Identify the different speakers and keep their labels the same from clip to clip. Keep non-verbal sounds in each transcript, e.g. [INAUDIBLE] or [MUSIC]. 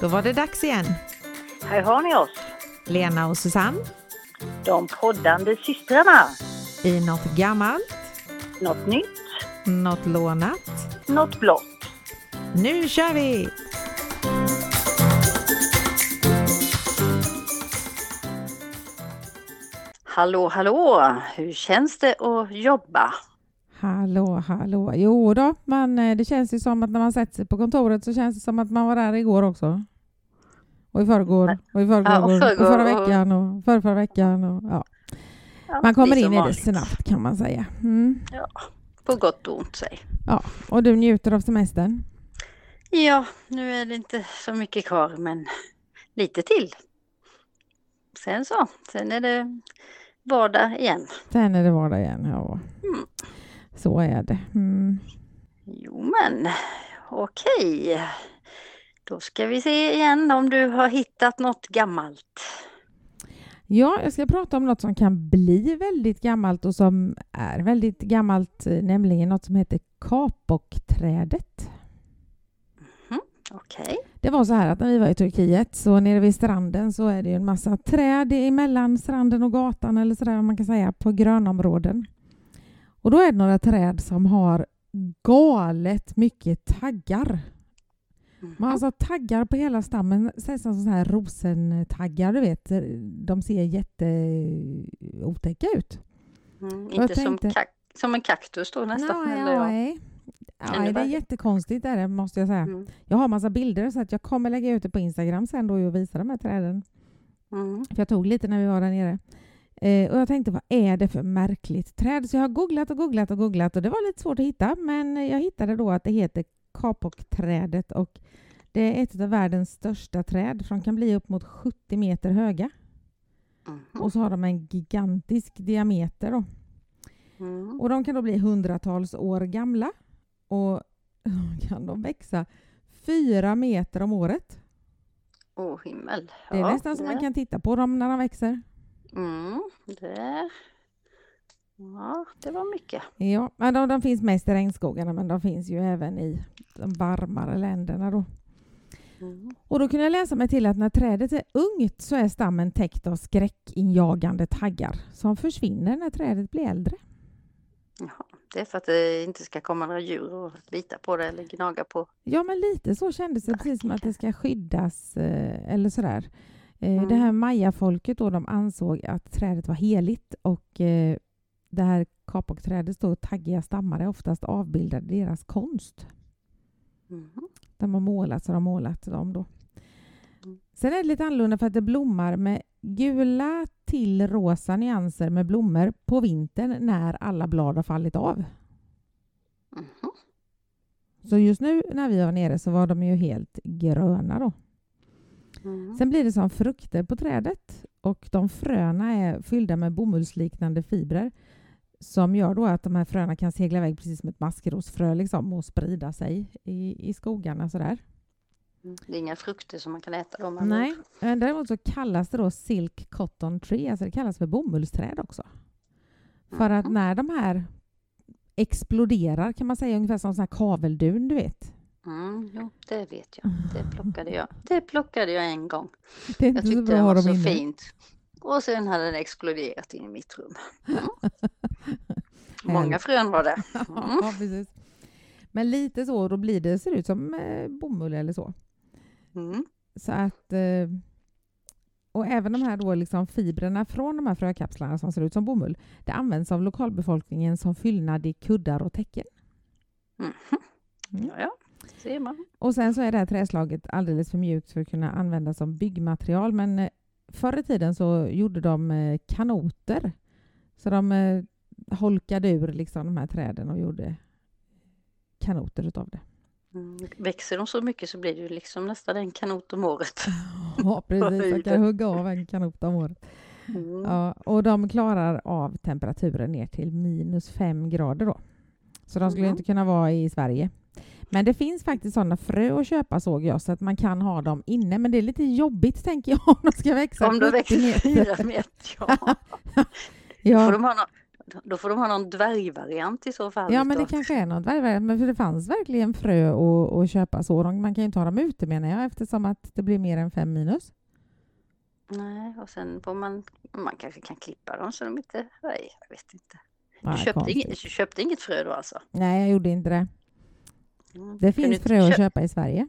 Speaker 1: Då var det dags igen.
Speaker 2: Här har ni oss,
Speaker 1: Lena och Susanne
Speaker 2: de poddande systrarna.
Speaker 1: i något gammalt,
Speaker 2: Något nytt,
Speaker 1: något lånat.
Speaker 2: något blått.
Speaker 1: Nu kör vi!
Speaker 2: Hallå, hallå! Hur känns det att jobba?
Speaker 1: Hallå, hallå. Jo då, men eh, det känns ju som att när man sätter sig på kontoret så känns det som att man var där igår också. Och i förrgår, och i förrgår,
Speaker 2: Ja, och
Speaker 1: och
Speaker 2: förrgår,
Speaker 1: förra veckan och förra, förra veckan. Och, ja.
Speaker 2: Ja,
Speaker 1: Man kommer in i det snabbt kan man säga. Mm.
Speaker 2: På gott och ont säg.
Speaker 1: Ja. Och du njuter av semestern?
Speaker 2: Ja, nu är det inte så mycket kvar, men lite till. Sen så, sen är det vardag igen.
Speaker 1: Sen är det vardag igen. Ja.
Speaker 2: Mm.
Speaker 1: Så är det. Mm.
Speaker 2: Jo men, okej. Då ska vi se igen om du har hittat något gammalt.
Speaker 1: Ja, jag ska prata om något som kan bli väldigt gammalt och som är väldigt gammalt, eh, nämligen något som heter kapokträdet.
Speaker 2: Okej.
Speaker 1: Det var så här att när vi var i Turkiet så nere vid stranden så är det en massa träd emellan stranden och gatan eller sådär man kan säga på grönområden. Och då är det några träd som har galet mycket taggar. Man har alltså taggar på hela stammen, som så här rosentaggar, du vet. De ser jätteotäcka ut.
Speaker 2: Mm, inte som,
Speaker 1: tänkte-
Speaker 2: kak- som en kaktus då nästan.
Speaker 1: Nej,
Speaker 2: eller
Speaker 1: nej. Nej, det är jättekonstigt är det, måste jag säga.
Speaker 2: Mm.
Speaker 1: Jag har massa bilder så att jag kommer lägga ut det på Instagram sen då och visa de här träden.
Speaker 2: Mm.
Speaker 1: För jag tog lite när vi var där nere. Eh, och jag tänkte, vad är det för märkligt träd? Så jag har googlat och googlat och googlat och det var lite svårt att hitta, men jag hittade då att det heter kapokträdet och det är ett av världens största träd, för de kan bli upp mot 70 meter höga.
Speaker 2: Mhm.
Speaker 1: Och så har de en gigantisk diameter då.
Speaker 2: Mm.
Speaker 1: Och de kan då bli hundratals år gamla och [LAUGHS] kan de växa fyra meter om året.
Speaker 2: Åh himmel.
Speaker 1: Det är nästan så man kan titta på dem när de växer.
Speaker 2: Mm, det... Ja, det var mycket.
Speaker 1: Ja, men de, de finns mest i regnskogarna men de finns ju även i de varmare länderna då.
Speaker 2: Mm.
Speaker 1: Och då kunde jag läsa mig till att när trädet är ungt så är stammen täckt av skräckinjagande taggar som försvinner när trädet blir äldre.
Speaker 2: Jaha. Det är för att det inte ska komma några djur och bita på det eller gnaga på.
Speaker 1: Ja, men lite så kändes det, precis som att det ska skyddas eh, eller sådär. Eh,
Speaker 2: Mm.
Speaker 1: Det här mayafolket då, de ansåg att trädet var heligt och eh, det här kapokträdets då taggiga stammar är oftast avbildade deras konst.
Speaker 2: Mhm.
Speaker 1: De har målat så de har målat dem då.
Speaker 2: Mm.
Speaker 1: Sen är det lite annorlunda för att det blommar med gula till rosa nyanser med blommor på vintern när alla blad har fallit av.
Speaker 2: Mhm.
Speaker 1: Så just nu när vi var nere så var de ju helt gröna då.
Speaker 2: Mm.
Speaker 1: Sen blir det som frukter på trädet och de fröna är fyllda med bomullsliknande fibrer som gör då att de här fröna kan segla iväg precis som ett maskrosfrö liksom och sprida sig i, i skogarna sådär.
Speaker 2: Mm. Det är inga frukter som man kan äta då.
Speaker 1: Nej, men däremot så kallas det då silk cotton tree, alltså det kallas för bomullsträd också. För att när de här exploderar kan man säga ungefär som sån här kaveldun, du vet.
Speaker 2: Mm, jo, det vet jag. Det [LAUGHS] plockade jag. Det plockade jag en gång.
Speaker 1: Det är
Speaker 2: Jag
Speaker 1: inte så
Speaker 2: tyckte det
Speaker 1: bra
Speaker 2: var
Speaker 1: de
Speaker 2: så
Speaker 1: inne.
Speaker 2: fint. Och sen hade den exploderat in i mitt rum. Mm. [LAUGHS] Många frön var det. [LAUGHS] Mm.
Speaker 1: Ja, precis. Men lite så, då blir det, ser ut som eh, bomull eller så.
Speaker 2: Mm.
Speaker 1: Så att... Eh, och även de här då liksom fibrerna från de här frökapslarna som ser ut som bomull, det används av lokalbefolkningen som fyllnad i kuddar och täcken.
Speaker 2: Mhm.
Speaker 1: Mm.
Speaker 2: Ja, ja, ser man.
Speaker 1: Och sen så är det här träslaget alldeles för mjukt för att kunna användas som byggmaterial. Men eh, förr i tiden så gjorde de eh, kanoter. Så de eh, holkade ur liksom de här träden och gjorde kanoter utav det.
Speaker 2: Mm. Växer de så mycket så blir det ju liksom nästan en kanot om året. [LAUGHS]
Speaker 1: Ja, precis. Man kan hugga av en kanot om året.
Speaker 2: Mm.
Speaker 1: Ja, och de klarar av temperaturen ner till minus fem grader då. Så de skulle
Speaker 2: Mhm.
Speaker 1: inte kunna vara i Sverige. Men det finns faktiskt sådana frö att köpa såg jag, så att man kan ha dem inne. Men det är lite jobbigt tänker jag [LAUGHS] om de ska växa
Speaker 2: Om de
Speaker 1: 70
Speaker 2: växer fyra meter, [LAUGHS] ja. Får
Speaker 1: Ja,
Speaker 2: de ha nå- då får de ha någon dvärgvariant i så fall.
Speaker 1: Ja, men det kanske är något värre, men för det fanns verkligen frö att, att köpa så. De- Man kan ju inte ha dem ute menar jag eftersom att det blir mer än fem minus.
Speaker 2: Nej, och sen får man, man kanske kan klippa dem så de inte, nej, jag vet inte. Du köpte, inget, du köpte inget frö då alltså?
Speaker 1: Nej, jag gjorde inte det.
Speaker 2: Mm.
Speaker 1: Det finns frö att
Speaker 2: köp-
Speaker 1: köpa i Sverige.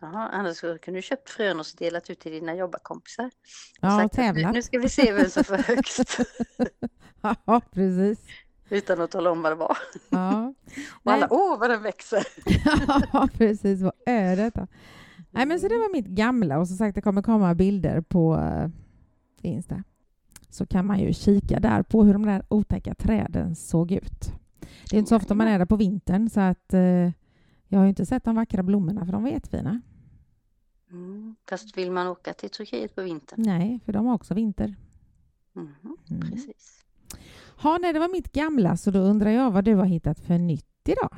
Speaker 2: Jaha, annars kunde du köpt frön och delat ut till dina jobbarkompisar.
Speaker 1: Ja,
Speaker 2: sagt att nu,
Speaker 1: tävlat.
Speaker 2: nu ska vi se vem som får högst. [LAUGHS]
Speaker 1: Ja, precis.
Speaker 2: Utan att tala om vad det var.
Speaker 1: Ja.
Speaker 2: Och alla, åh vad den växer! [LAUGHS]
Speaker 1: ja, precis. Vad är detta? Nej, men så det var mitt gamla och som sagt det kommer komma bilder på eh, Insta. Så kan man ju kika där på hur de där otäcka träden såg ut. Det är inte så ofta man är där på vintern så att eh, jag har ju inte sett de vackra blommorna för de var jättefina.
Speaker 2: Mm. Fast vill man åka till Turkiet på vintern?
Speaker 1: Nej, för de har också vinter.
Speaker 2: Mhm,
Speaker 1: Mm.
Speaker 2: Precis.
Speaker 1: Ja, nej, det var mitt gamla så då undrar jag vad du har hittat för nytt idag?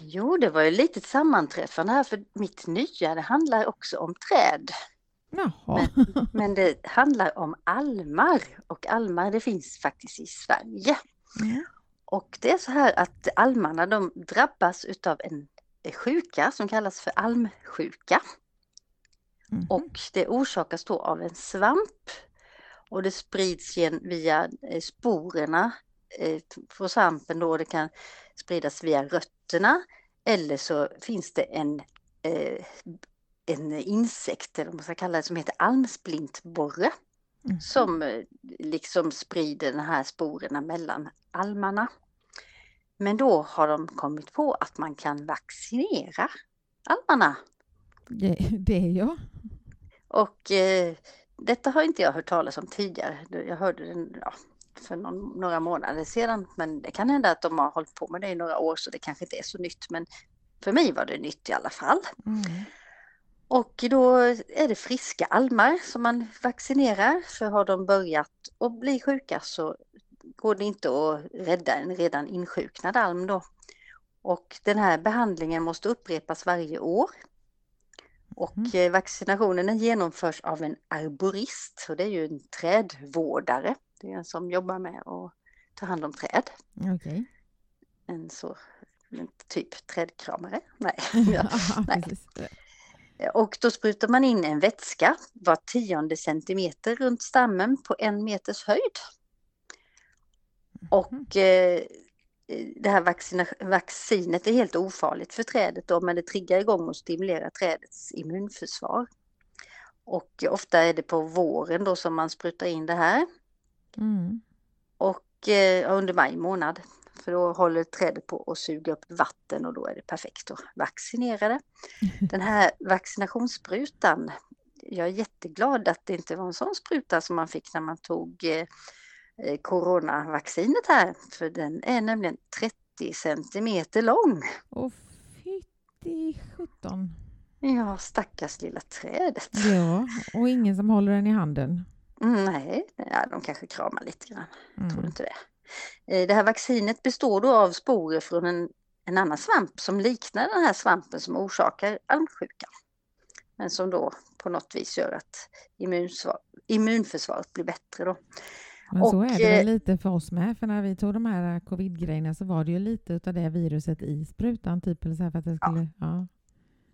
Speaker 2: Jo, det var ju lite sammanträffande här för mitt nya det handlar också om träd.
Speaker 1: Jaha.
Speaker 2: Men det handlar om almar och almar det finns faktiskt i Sverige.
Speaker 1: Mm.
Speaker 2: Och det är så här att almarna de drabbas utav en sjuka som kallas för almsjuka.
Speaker 1: Mhm.
Speaker 2: Och det orsakas då av en svamp. Och det sprids gen via eh, sporerna eh, från svampen då. Det kan spridas via rötterna. Eller så finns det en, eh, en insekt, eller vad man ska kalla det, som heter almsplintborre.
Speaker 1: Mhm.
Speaker 2: Som eh, liksom sprider de här sporerna mellan almarna. Men då har de kommit på att man kan vaccinera almarna.
Speaker 1: Det, det är jag.
Speaker 2: Och eh, detta har inte jag hört talas om tidigare. Jag hörde den ja, för någon, några månader sedan. Men det kan hända att de har hållit på med det i några år så det kanske inte är så nytt. Men för mig var det nytt i alla fall.
Speaker 1: Mm.
Speaker 2: Och då är det friska almar som man vaccinerar. För har de börjat att bli sjuka så går det inte att rädda en redan insjuknad alm då. Och den här behandlingen måste upprepas varje år. Och
Speaker 1: Mm.
Speaker 2: vaccinationen genomförs av en arborist. Och det är ju en trädvårdare. Det är en som jobbar med att ta hand om träd.
Speaker 1: Okej.
Speaker 2: En så typ trädkramare. Nej. [LAUGHS] Ja.
Speaker 1: Ja,
Speaker 2: nej. Och då sprutar man in en vätska var tionde centimeter runt stammen på en meters höjd. Och eh, det här vaccinet är helt ofarligt för trädet då, men det triggar igång och stimulerar trädets immunförsvar. Och ofta är det på våren då som man sprutar in det här
Speaker 1: Mm.
Speaker 2: och eh, under maj månad. För då håller trädet på att suga upp vatten och då är det perfekt att vaccinera det. [LAUGHS] Den här vaccinationssprutan, jag är jätteglad att det inte var en sån spruta som man fick när man tog eh, coronavaccinet här. För den är nämligen 30 centimeter lång.
Speaker 1: Och fytti sjutton.
Speaker 2: Ja, stackars lilla trädet.
Speaker 1: Ja, och ingen som håller den i handen.
Speaker 2: Mm, nej, ja, de kanske kramar lite grann. Tror du
Speaker 1: Mm.
Speaker 2: inte det? Eh, Det här vaccinet består då av sporer från en, en annan svamp som liknar den här svampen som orsakar almsjukan. Men som då på något vis gör att immunsvar, immunförsvaret blir bättre då.
Speaker 1: Men så
Speaker 2: Och,
Speaker 1: är det
Speaker 2: eh,
Speaker 1: lite för oss med, för när vi tog de här covid-grejerna så var det ju lite av det viruset i sprutan, typ, eller så här för att det
Speaker 2: Ja.
Speaker 1: skulle... Ja.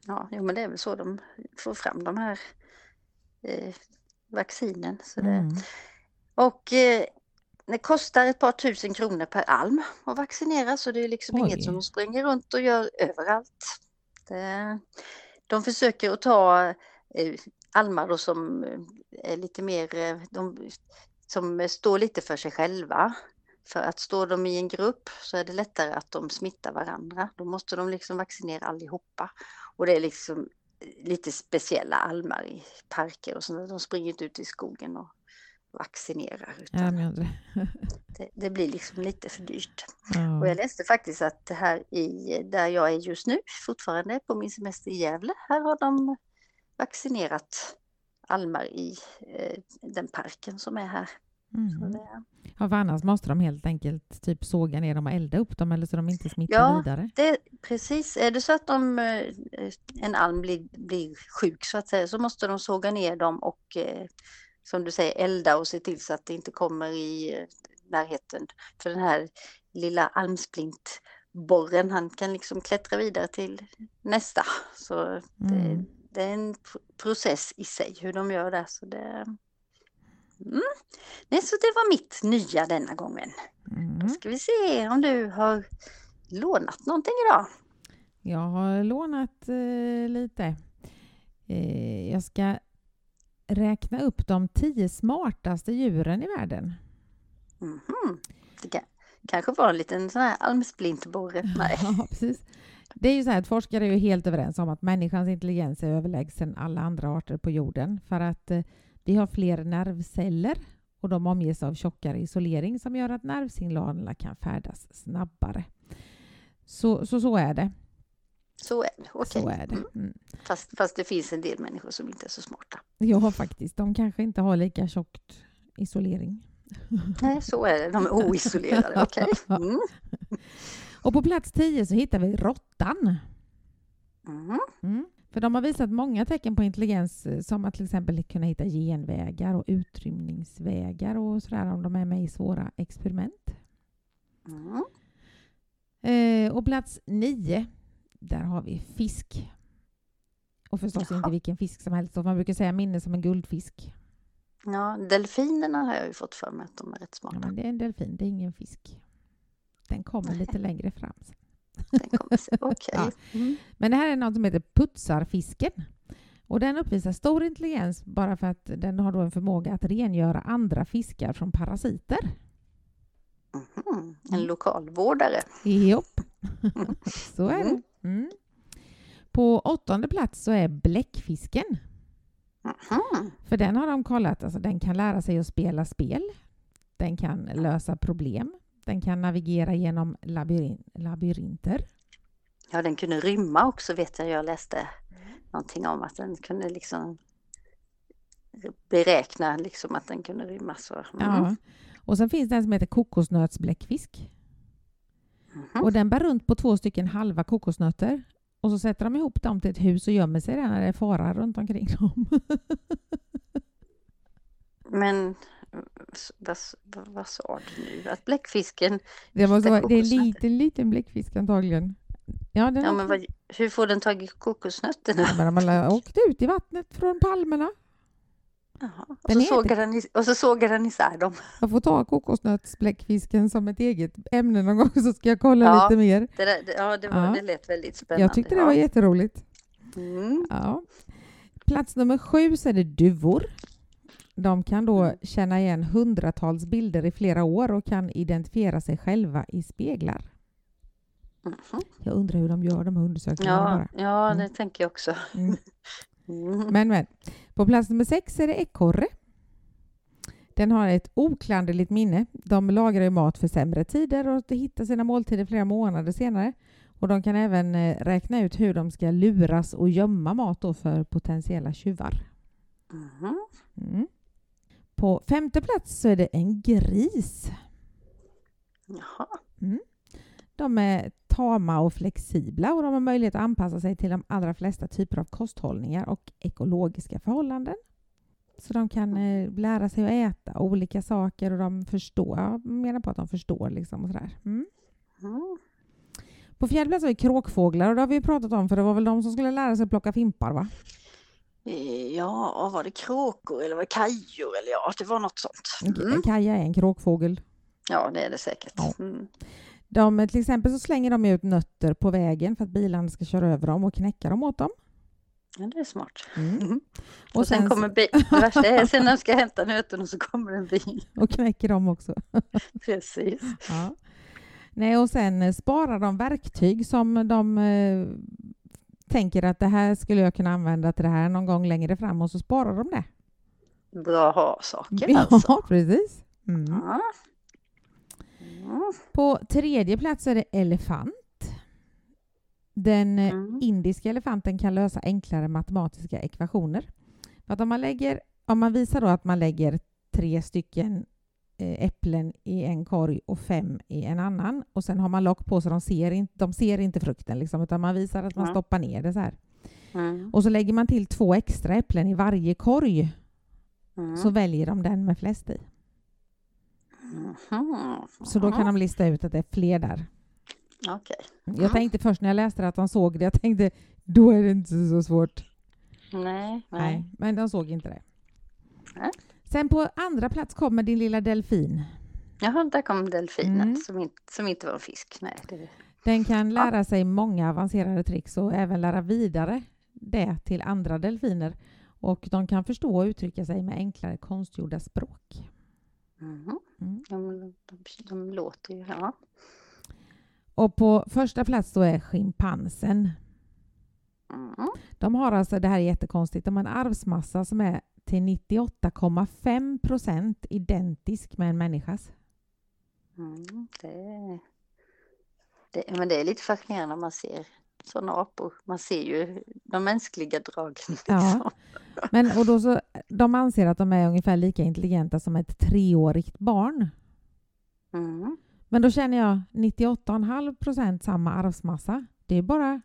Speaker 2: Ja, jo, men det är väl så de får fram de här eh, vaccinen. Så det,
Speaker 1: Mm.
Speaker 2: Och eh, det kostar ett par tusen kronor per alm att vaccinera så det är liksom
Speaker 1: Oj.
Speaker 2: inget som de springer runt och gör överallt. Det, de försöker att ta eh, almar då som eh, är lite mer, eh, de, som står lite för sig själva. För att står de i en grupp så är det lättare att de smittar varandra. Då måste de liksom vaccinera allihopa. Och det är liksom lite speciella almar i parker och sånt. De springer inte ut i skogen och vaccinerar.
Speaker 1: Ja,
Speaker 2: Utan [LAUGHS]
Speaker 1: det.
Speaker 2: det, blir liksom lite för dyrt.
Speaker 1: Ja.
Speaker 2: Och jag läste faktiskt att det här i, där jag är just nu, fortfarande på min semester i Gävle, här har de vaccinerat almar i eh, den parken som är här.
Speaker 1: Mm.
Speaker 2: det,
Speaker 1: Ja, för annars måste de helt enkelt typ såga ner dem och elda upp dem eller så de inte smittar
Speaker 2: Ja.
Speaker 1: vidare.
Speaker 2: det, precis, är det så att de, eh, en alm blir, blir sjuk så att säga så måste de såga ner dem och eh, som du säger elda och se till så att det inte kommer i eh, närheten. För den här lilla almsplintborren, han kan liksom klättra vidare till nästa. Så det,
Speaker 1: Mm.
Speaker 2: det är en pr- process i sig hur de gör det. Så det mm. Nej, så det var mitt nya denna gången. Då
Speaker 1: Mm.
Speaker 2: ska vi se om du har lånat någonting idag.
Speaker 1: Jag har lånat eh, lite. Eh, jag ska räkna upp de tio smartaste djuren i världen.
Speaker 2: Mhm. Det kan, kanske var en liten sån här almsplintborre. [LAUGHS]
Speaker 1: Ja, precis. Det är ju så här att forskare är ju helt överens om att människans intelligens är överlägsen alla andra arter på jorden för att eh, vi har fler nervceller och de omges av tjockare isolering som gör att nervsignalerna kan färdas snabbare. Så så, så är det.
Speaker 2: Så är det. Okej.
Speaker 1: Så är det.
Speaker 2: Mm.
Speaker 1: Mm.
Speaker 2: Fast, fast det finns en del människor som inte är så smarta.
Speaker 1: Ja, faktiskt. De kanske inte har lika tjockt isolering.
Speaker 2: Nej, så är det. De är oisolerade. [LAUGHS] Okej. Mm.
Speaker 1: Och på plats 10 så hittar vi råttan.
Speaker 2: Mm.
Speaker 1: Mm. För de har visat många tecken på intelligens eh, som att till exempel kunna hitta genvägar och utrymningsvägar och sådär om de är med i svåra experiment.
Speaker 2: Mm.
Speaker 1: Eh, och plats 9, där har vi fisk. Och förstås
Speaker 2: Jaha.
Speaker 1: inte vilken fisk som helst. Man brukar säga minne som en guldfisk.
Speaker 2: Ja, delfinerna har jag ju fått för mig att de är rätt
Speaker 1: Ja,
Speaker 2: smarta.
Speaker 1: men det är en delfin, det är ingen fisk. Den kommer lite längre fram. sen.
Speaker 2: Den kommer [LAUGHS] Okej.
Speaker 1: Ja.
Speaker 2: Mm.
Speaker 1: Men det här är något som heter putsarfisken. Och den uppvisar stor intelligens bara för att den har då en förmåga att rengöra andra fiskar från parasiter.
Speaker 2: Mhm. En lokalvårdare.
Speaker 1: Jopp, [LAUGHS] så är det.
Speaker 2: Mm.
Speaker 1: Mm. På åttonde plats så är bläckfisken.
Speaker 2: Mhm.
Speaker 1: För den har de kollat, alltså den kan lära sig att spela spel. Den kan lösa problem. Den kan navigera genom labyrin- labyrinter.
Speaker 2: Ja, den kunde rymma också vet jag. Jag läste någonting om att den kunde liksom beräkna liksom att den kunde rymma. Så. Mm.
Speaker 1: Ja. Och sen finns det en som heter kokosnötsbläckfisk.
Speaker 2: Mhm.
Speaker 1: Och den bär runt på två stycken halva kokosnötter. Och så sätter de ihop dem till ett hus och gömmer sig där när det är fara runt omkring dem. [LAUGHS]
Speaker 2: Men vad, vad, sa du nu? Att bläckfisken,
Speaker 1: Det, var så, det är en liten, liten bläckfisk antagligen. Ja, den
Speaker 2: ja, men vad, hur får den tag i kokosnötterna?
Speaker 1: Ja, men de har [LAUGHS] åkt ut i vattnet från palmerna.
Speaker 2: Jaha. Och, så sågar den, i- och så sågar den isär dem.
Speaker 1: Jag får ta kokosnötsbläckfisken som ett eget ämne någon gång så ska jag kolla
Speaker 2: Ja.
Speaker 1: lite mer.
Speaker 2: Det, där, det, ja, det, var,
Speaker 1: Ja.
Speaker 2: det lät väldigt spännande.
Speaker 1: Jag tyckte det
Speaker 2: ja.
Speaker 1: var jätteroligt.
Speaker 2: Mm.
Speaker 1: Ja. Plats nummer sju så är det duvor. De kan då
Speaker 2: Mm.
Speaker 1: känna igen hundratals bilder i flera år och kan identifiera sig själva i speglar.
Speaker 2: Mhm.
Speaker 1: Jag undrar hur de gör de här undersökningarna
Speaker 2: Ja,
Speaker 1: bara.
Speaker 2: ja,
Speaker 1: Mm.
Speaker 2: det tänker jag också.
Speaker 1: Mm. [LAUGHS]
Speaker 2: Mm.
Speaker 1: Men, men. På plats nummer sex är det ekorre. Den har ett oklanderligt minne. De lagrar ju mat för sämre tider och hittar sina måltider flera månader senare. Och de kan även eh, räkna ut hur de ska luras och gömma mat för potentiella tjuvar.
Speaker 2: Mhm.
Speaker 1: Mm. På femte plats så är det en gris.
Speaker 2: Jaha.
Speaker 1: De är tama och flexibla och de har möjlighet att anpassa sig till de allra flesta typer av kosthållningar och ekologiska förhållanden. Så de kan eh, lära sig att äta olika saker och de förstår, jag menar på att de förstår liksom och sådär. Mm.
Speaker 2: Mm.
Speaker 1: På fjärde plats har vi kråkfåglar och det har vi pratat om för det var väl de som skulle lära sig att plocka fimpar va?
Speaker 2: Eh, Ja, var det kråkor eller var det kajor? Eller ja, det var något sånt. Mm.
Speaker 1: Kaja är en kråkfågel.
Speaker 2: Ja, det är det säkert. Mm.
Speaker 1: De, till exempel så slänger de ut nötter på vägen för att bilarna ska köra över dem och knäcka dem åt dem.
Speaker 2: Ja, det är smart.
Speaker 1: Mm. [LAUGHS] Och,
Speaker 2: Och sen,
Speaker 1: sen,
Speaker 2: kommer bi- det värsta är sen när de ska hämta och så kommer en bil. [LAUGHS]
Speaker 1: och knäcker dem också. [LAUGHS]
Speaker 2: Precis.
Speaker 1: Ja. Nej, och sen eh, sparar de verktyg som de eh, tänker att det här skulle jag kunna använda till det här någon gång längre fram och så sparar de det.
Speaker 2: Bra att ha saker alltså.
Speaker 1: Ja, precis. Mm.
Speaker 2: Ja. Mm.
Speaker 1: På tredje plats är det elefant. Den eh,
Speaker 2: Mm.
Speaker 1: indiska elefanten kan lösa enklare matematiska ekvationer. För att om, man lägger, om man visar då att man lägger tre stycken eh, äpplen i en korg och fem i en annan och sen har man lock på så de ser, in, de ser inte frukten liksom, utan man visar att man
Speaker 2: Ja.
Speaker 1: stoppar ner det så här.
Speaker 2: Mm.
Speaker 1: Och så lägger man till två extra äpplen i varje korg
Speaker 2: Mm.
Speaker 1: så väljer de den med flest i. Så då kan de lista ut att det är fler där.
Speaker 2: Okej.
Speaker 1: Jag tänkte först när jag läste det att de såg det, jag tänkte då är det inte så svårt.
Speaker 2: Nej, nej.
Speaker 1: Nej, men de såg inte det.
Speaker 2: Nej.
Speaker 1: Sen på andra plats kommer din lilla delfin.
Speaker 2: Jaha, där kom delfinen
Speaker 1: Mm.
Speaker 2: som, inte, som inte var en fisk. Nej, det,
Speaker 1: Den kan lära sig många avancerade tricks och även lära vidare det till andra delfiner. Och de kan förstå och uttrycka sig med enklare konstgjorda språk.
Speaker 2: mhm.
Speaker 1: Mm.
Speaker 2: de, de, de låter ju... Ja.
Speaker 1: Och på första plats då är schimpansen.
Speaker 2: Mm.
Speaker 1: De har alltså, det här är jättekonstigt, de har en arvsmassa som är till 98,5 procent identisk med en människas.
Speaker 2: Mm. Det, det, men det är lite fascinerande när man ser sådana apor. Man ser ju de mänskliga dragen. Liksom.
Speaker 1: Ja. Men, och då så, de anser att de är ungefär lika intelligenta som ett treårigt barn.
Speaker 2: Mm.
Speaker 1: Men då känner jag 98,5 procent samma arvsmassa. Det är bara,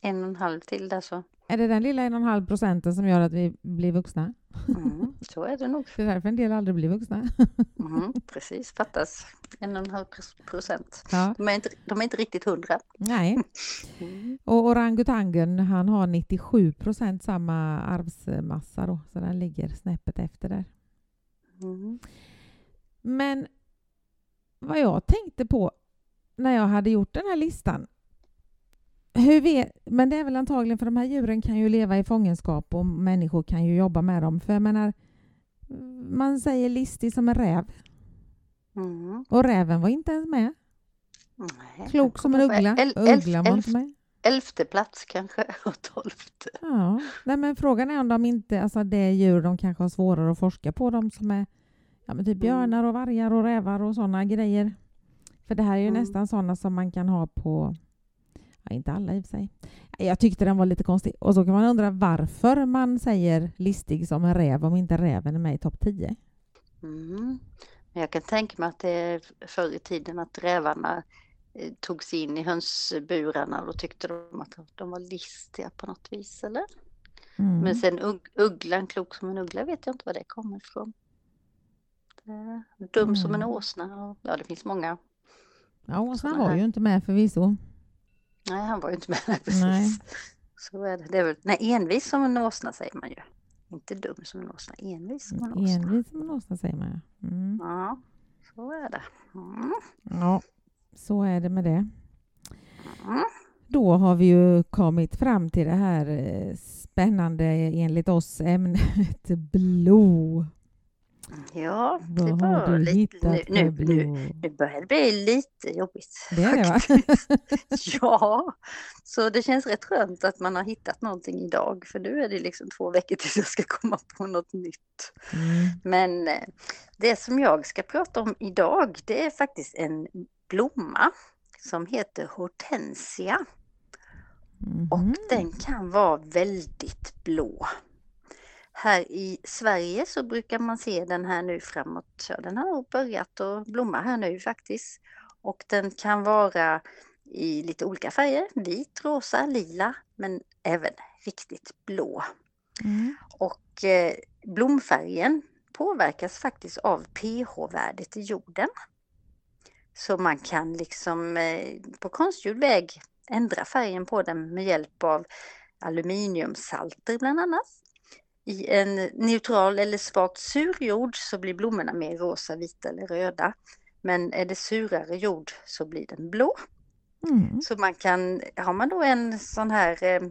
Speaker 2: En och en halv till där så.
Speaker 1: är det den lilla 1,5 procenten som gör att vi blir vuxna?
Speaker 2: Mm. Så är det nog.
Speaker 1: Det är därför en del aldrig blir vuxna.
Speaker 2: Mm. Precis, fattas en och en halv procent.
Speaker 1: Ja,
Speaker 2: De är inte, de är inte riktigt hundra.
Speaker 1: nej.
Speaker 2: Mm.
Speaker 1: Och orangutangen, han har 97 procent samma arvsmassa då, så den ligger snäppet efter där.
Speaker 2: Mm.
Speaker 1: Men vad jag tänkte på när jag hade gjort den här listan hur vet, men det är väl antagligen för de här djuren kan ju leva i fångenskap och människor kan ju jobba med dem. För jag menar, man säger listig som en räv
Speaker 2: Mm.
Speaker 1: och räven var inte ens med.
Speaker 2: Nej,
Speaker 1: Klok som en uggla.
Speaker 2: el-
Speaker 1: Ugglan var inte med.
Speaker 2: Elfte plats kanske [LAUGHS] och tolfte.
Speaker 1: Ja, nej, men frågan är om de inte, alltså det är djur de kanske har svårare att forska på, de som är ja, men typ
Speaker 2: Mm.
Speaker 1: björnar och vargar och rävar och sådana grejer. För det här är ju
Speaker 2: Mm.
Speaker 1: nästan sådana som man kan ha på, ja, inte alla i och för sig. Jag tyckte den var lite konstig. Och så kan man undra varför man säger listig som en räv om inte räven är med i topp 10.
Speaker 2: Mm. Men jag kan tänka mig att det är förr i tiden att rävarna eh, tog sig in i hönsburarna och då tyckte de att de var listiga på något vis, eller?
Speaker 1: Mm.
Speaker 2: Men sen ugg, ugglan, klok som en uggla, vet jag inte var det kommer ifrån. Dum som en
Speaker 1: Mm.
Speaker 2: åsna, ja det finns många.
Speaker 1: Ja, åsnan var
Speaker 2: här-
Speaker 1: ju inte med förvisso.
Speaker 2: Nej, han var ju inte med där [LAUGHS] precis.
Speaker 1: Nej.
Speaker 2: Så är det. det är väl, nej, envis som en åsna säger man ju. Inte dum som en åsna, envis som en åsna.
Speaker 1: Envis som en åsna säger man ja. Mm.
Speaker 2: Ja, så är det. Mm.
Speaker 1: Ja, så är det med det.
Speaker 2: Mm.
Speaker 1: Då har vi ju kommit fram till det här eh, spännande enligt oss ämnet [LAUGHS] blod.
Speaker 2: Ja, det
Speaker 1: Vad
Speaker 2: var lite, nu, nu, nu, börjar det bli lite jobbigt.
Speaker 1: Det är det va?
Speaker 2: faktiskt. [LAUGHS] Ja, så det känns rätt skönt att man har hittat någonting idag för nu är det liksom två veckor tills jag ska komma på något nytt.
Speaker 1: Mm.
Speaker 2: Men eh, det som jag ska prata om idag det är faktiskt en blomma som heter hortensia och
Speaker 1: Mhm.
Speaker 2: den kan vara väldigt blå. Här i Sverige så brukar man se den här nu framåt, ja, den har nog börjat att blomma här nu faktiskt. Och den kan vara i lite olika färger, vit, rosa, lila men även riktigt blå.
Speaker 1: Mm.
Speaker 2: Och eh, blomfärgen påverkas faktiskt av pH-värdet i jorden. Så man kan liksom eh, på konstgjord väg ändra färgen på den med hjälp av aluminiumsalter bland annat. I en neutral eller svagt sur jord så blir blommorna mer rosa, vita eller röda. Men är det surare jord så blir den blå.
Speaker 1: Mm.
Speaker 2: Så man kan, har man då en sån här eh,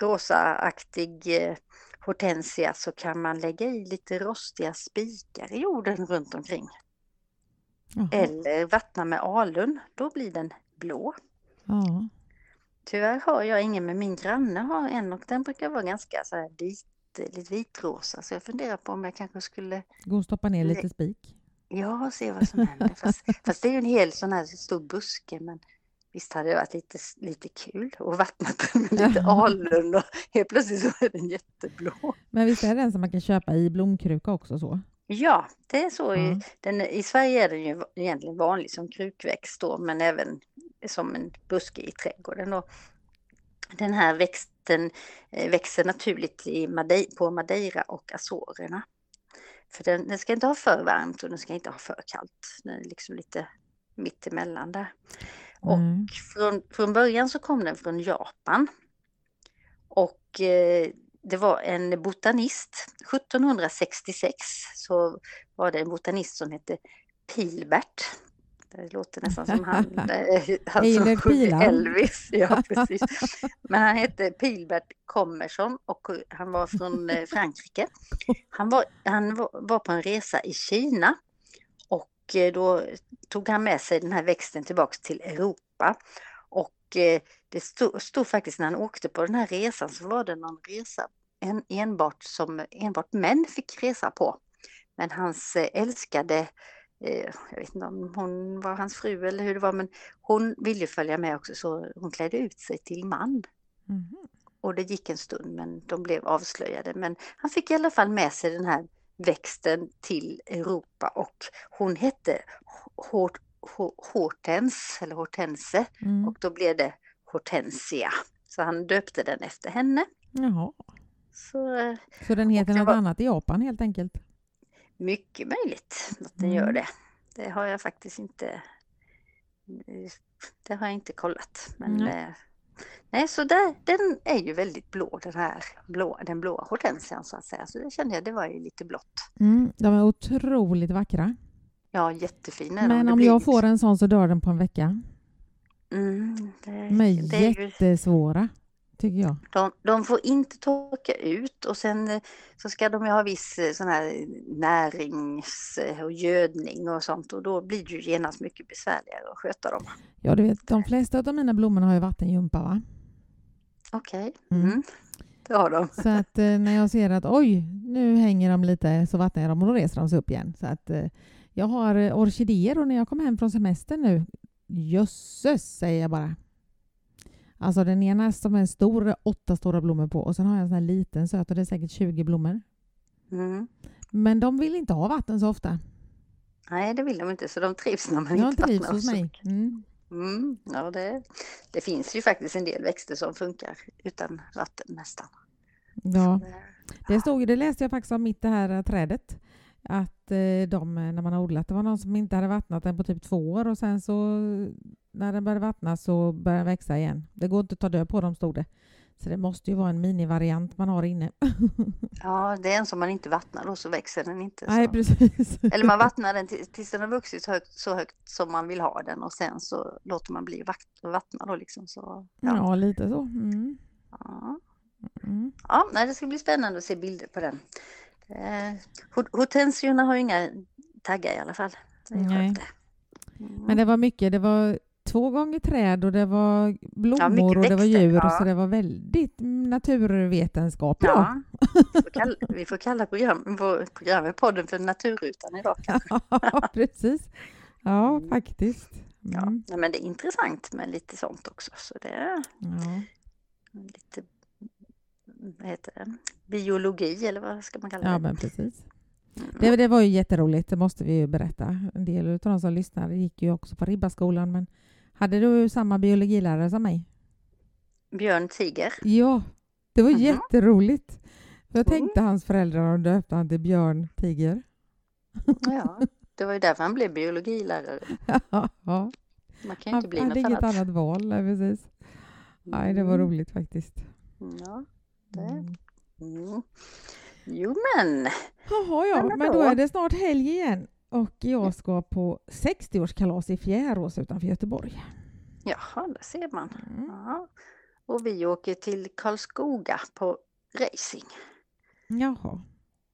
Speaker 2: rosaaktig eh, hortensia så kan man lägga i lite rostiga spikar i jorden runt omkring.
Speaker 1: Jaha.
Speaker 2: Eller vattna med alun, då blir den blå.
Speaker 1: Ja.
Speaker 2: Tyvärr har jag ingen, men min granne har en och den brukar vara ganska så här vit, lite vitrosa. Så jag funderar på om jag kanske skulle,
Speaker 1: Gå och stoppa ner lite spik.
Speaker 2: ja, se vad som händer. Fast, [LAUGHS] fast det är ju en hel sån här stor buske, men visst hade det varit lite, lite kul att vattna den med lite alun och helt plötsligt så är den jätteblå.
Speaker 1: Men visst är det den som man kan köpa i blomkruka också så?
Speaker 2: Ja, det är så.
Speaker 1: Ja.
Speaker 2: den, I Sverige är den ju egentligen vanlig som krukväxt då, men även som en buske i trädgården. Då. Den här växten eh, växer naturligt i Madei, på Madeira och Azorerna. För den, den ska inte ha för varmt och den ska inte ha för kallt. Den är liksom lite mittemellan där. Och
Speaker 1: Mm.
Speaker 2: från, från början så kom den från Japan. Och eh, det var en botanist. 1766 så var det en botanist som hette Pilbert. Det låter nästan som han, [LAUGHS] eh, han som sjunger. Elvis. [LAUGHS] Ja, precis. Men han hette Pilbert Kommersson och han var från eh, [LAUGHS] Frankrike. Han var, han var, på en resa i Kina och eh, då tog han med sig den här växten tillbaks till Europa. Och det stod, stod faktiskt när han åkte på den här resan så var det någon resa en, enbart som enbart män fick resa på. Men hans älskade, jag vet inte om hon var hans fru eller hur det var, men hon ville följa med också så hon klädde ut sig till man.
Speaker 1: Mhm.
Speaker 2: Och det gick en stund men de blev avslöjade. Men han fick i alla fall med sig den här växten till Europa och hon hette Hort- Ho- Hortens eller Hortense
Speaker 1: Mm.
Speaker 2: och då blev det Hortensia. Så han döpte den efter henne.
Speaker 1: Jaha.
Speaker 2: Så eh,
Speaker 1: Så den heter något
Speaker 2: var-
Speaker 1: annat i Japan helt enkelt?
Speaker 2: Mycket möjligt att den
Speaker 1: Mm.
Speaker 2: gör det. Det har jag faktiskt inte det har jag inte kollat. Men eh, nej, så där, den är ju väldigt blå den här blå, den blåa hortensian så att säga. Så det kände jag, det var ju lite blått.
Speaker 1: Mm. De är otroligt vackra.
Speaker 2: Ja, jättefin är de.
Speaker 1: Men om jag får en sån så dör den på en vecka.
Speaker 2: Mm, det,
Speaker 1: De är
Speaker 2: det är
Speaker 1: jättesvåra, tycker jag.
Speaker 2: de, de får inte torka ut och sen eh, så ska de ju ha viss eh, sån här närings eh, och gödning och sånt och då blir det ju genast mycket besvärligare att sköta dem.
Speaker 1: Ja, du vet, de flesta av mina blommor har ju vattengympa, va?
Speaker 2: Okej,
Speaker 1: Mm.
Speaker 2: mm. det har de.
Speaker 1: Så att när jag ser att oj, nu hänger de lite så vattnar jag dem och då reser de sig upp igen. Så att jag har orkidéer och när jag kommer hem från semestern nu, jösses säger jag bara. Alltså den ena som är stor, åtta stora blommor på och sen har jag en sån här liten söt och det är säkert 20 blommor.
Speaker 2: Mm.
Speaker 1: Men de vill inte ha vatten så ofta.
Speaker 2: Nej, det vill de inte, så de trivs när man
Speaker 1: Jag
Speaker 2: inte
Speaker 1: trivs
Speaker 2: vattnar
Speaker 1: hos mig. Mm.
Speaker 2: Mm. Ja, det, det finns ju faktiskt en del växter som funkar utan vatten nästan.
Speaker 1: Ja.
Speaker 2: Det-
Speaker 1: Det, stod, det läste jag faktiskt om mitt det här eh, trädet. Att eh, de, eh, när man har odlat, det var någon som inte hade vattnat den på typ två år och sen så när den började vattnas så började den växa igen. Det går inte att ta död på dem stod det. Så det måste ju vara en minivariant man har inne. [LAUGHS]
Speaker 2: Ja, det är en som man inte vattnar då så växer den inte.
Speaker 1: Nej,
Speaker 2: Så.
Speaker 1: precis. [LAUGHS]
Speaker 2: Eller man vattnar den till- tills den har vuxit så högt, så högt som man vill ha den och sen så låter man bli vattna då liksom. Så, ja.
Speaker 1: Ja, lite så. Mm.
Speaker 2: Ja.
Speaker 1: Mm.
Speaker 2: Ja, nej, det ska bli spännande att se bilder på den. Eh, hor- hortensiorna har ju inga taggar i alla fall.
Speaker 1: Nej.
Speaker 2: Mm.
Speaker 1: Men det var mycket. Det var två gånger träd och det var blommor
Speaker 2: mycket
Speaker 1: och det var djur.
Speaker 2: ja.
Speaker 1: Så det var väldigt naturvetenskapligt. då.
Speaker 2: Ja, vi får kalla, vi får kalla program, på- programmet podden för Naturrutan idag kanske. [LAUGHS]
Speaker 1: Ja, precis. Ja,
Speaker 2: Mm.
Speaker 1: faktiskt.
Speaker 2: Ja,
Speaker 1: Mm.
Speaker 2: nej, men det är intressant med lite sånt också. Så det är
Speaker 1: Ja.
Speaker 2: lite, vad heter det, biologi eller vad ska man kalla
Speaker 1: ja,
Speaker 2: det?
Speaker 1: men precis.
Speaker 2: Mm.
Speaker 1: Det, det var ju jätteroligt, det måste vi ju berätta. En del av de som lyssnar gick ju också på Ribbaskolan. Men hade du samma biologilärare som mig?
Speaker 2: Björn Tiger.
Speaker 1: Ja, det var
Speaker 2: Mhm.
Speaker 1: jätteroligt. För jag
Speaker 2: Mm.
Speaker 1: tänkte hans föräldrar och döpte han till Björn Tiger.
Speaker 2: Ja, det var ju därför han blev biologilärare.
Speaker 1: ja,
Speaker 2: Man kan ju
Speaker 1: han
Speaker 2: inte bli
Speaker 1: hade
Speaker 2: något
Speaker 1: inget
Speaker 2: annat.
Speaker 1: annat val. Nej, precis. Nej, det var
Speaker 2: Mm.
Speaker 1: roligt faktiskt.
Speaker 2: Ja.
Speaker 1: Mm.
Speaker 2: Mm. Jo men,
Speaker 1: Jaha, ja,
Speaker 2: Men
Speaker 1: då är det snart helg igen. Och jag ska på 60-årskalas i Fjärås utanför Göteborg.
Speaker 2: jaha, där ser man.
Speaker 1: Mm.
Speaker 2: Ja. Och vi åker till Karlskoga på racing.
Speaker 1: Jaha.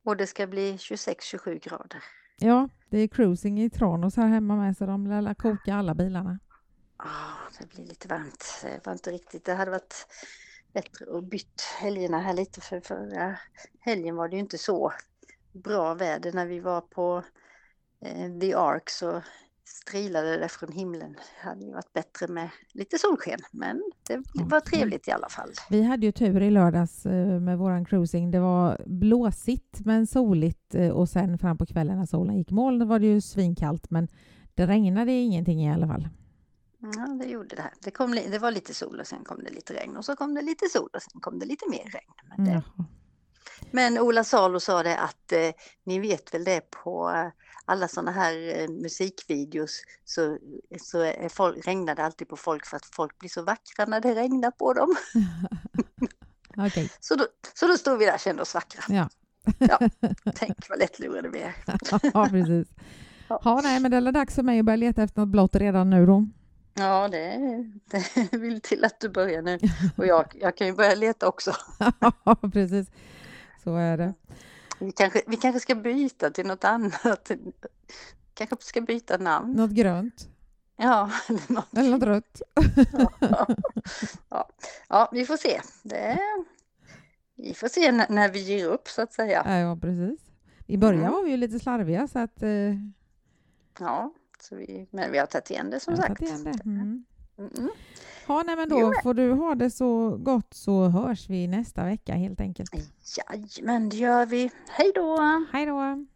Speaker 2: Och det ska bli 26-27 grader.
Speaker 1: Ja, det är cruising i Tranås här hemma med så de lär koka alla bilarna.
Speaker 2: Ah, det blir lite varmt. Det var inte riktigt. Det hade varit bättre att bytt helgerna här lite för förra helgen var det ju inte så bra väder när vi var på eh, The Ark så strilade det från himlen. Det hade ju varit bättre med lite solsken men det var trevligt i alla fall.
Speaker 1: Vi hade ju tur i lördags eh, med våran cruising. Det var blåsigt men soligt eh, och sen fram på kvällen när solen gick moln var det ju svinkallt men det regnade ingenting i alla fall.
Speaker 2: Ja, det gjorde det här. Det, kom, det var lite sol och sen kom det lite regn och så kom det lite sol och sen kom det lite mer regn. Men det,
Speaker 1: Jaha.
Speaker 2: Men Ola Salo sa det att eh, ni vet väl det på alla sådana här eh, musikvideos så, så är folk, regnar det alltid på folk för att folk blir så vackra när det regnar på dem. [LAUGHS]
Speaker 1: Okej.
Speaker 2: Så, då, så då stod vi där och kände oss vackra.
Speaker 1: Ja.
Speaker 2: Ja, [LAUGHS] tänk vad lättlurade vi är.
Speaker 1: ja, precis.
Speaker 2: Ja.
Speaker 1: Ja, nej, men det är dags för mig att börja leta efter något blått redan nu då.
Speaker 2: Ja, det, [LAUGHS] det vill till att du börjar nu. [LAUGHS] Och jag, jag kan ju börja leta också. [LAUGHS]
Speaker 1: Ja, precis. Så är det.
Speaker 2: Vi kanske, vi kanske ska byta till något annat. Kanske ska byta namn.
Speaker 1: Något grönt
Speaker 2: Ja, eller något.
Speaker 1: eller något rött.
Speaker 2: Ja, ja vi får se. Det, vi får se när, när vi ger upp så att säga.
Speaker 1: Ja, ja precis. I början
Speaker 2: Mm.
Speaker 1: var vi ju lite slarviga så att... Eh,
Speaker 2: Ja, så vi, men vi har tagit igen det som sagt.
Speaker 1: igen det. Mm.
Speaker 2: Mm.
Speaker 1: Ja, nej, men
Speaker 2: Jo,
Speaker 1: då
Speaker 2: men-
Speaker 1: får du ha det så gott så hörs vi nästa vecka helt enkelt.
Speaker 2: Jajamän, det gör vi. Hej då!
Speaker 1: Hej då!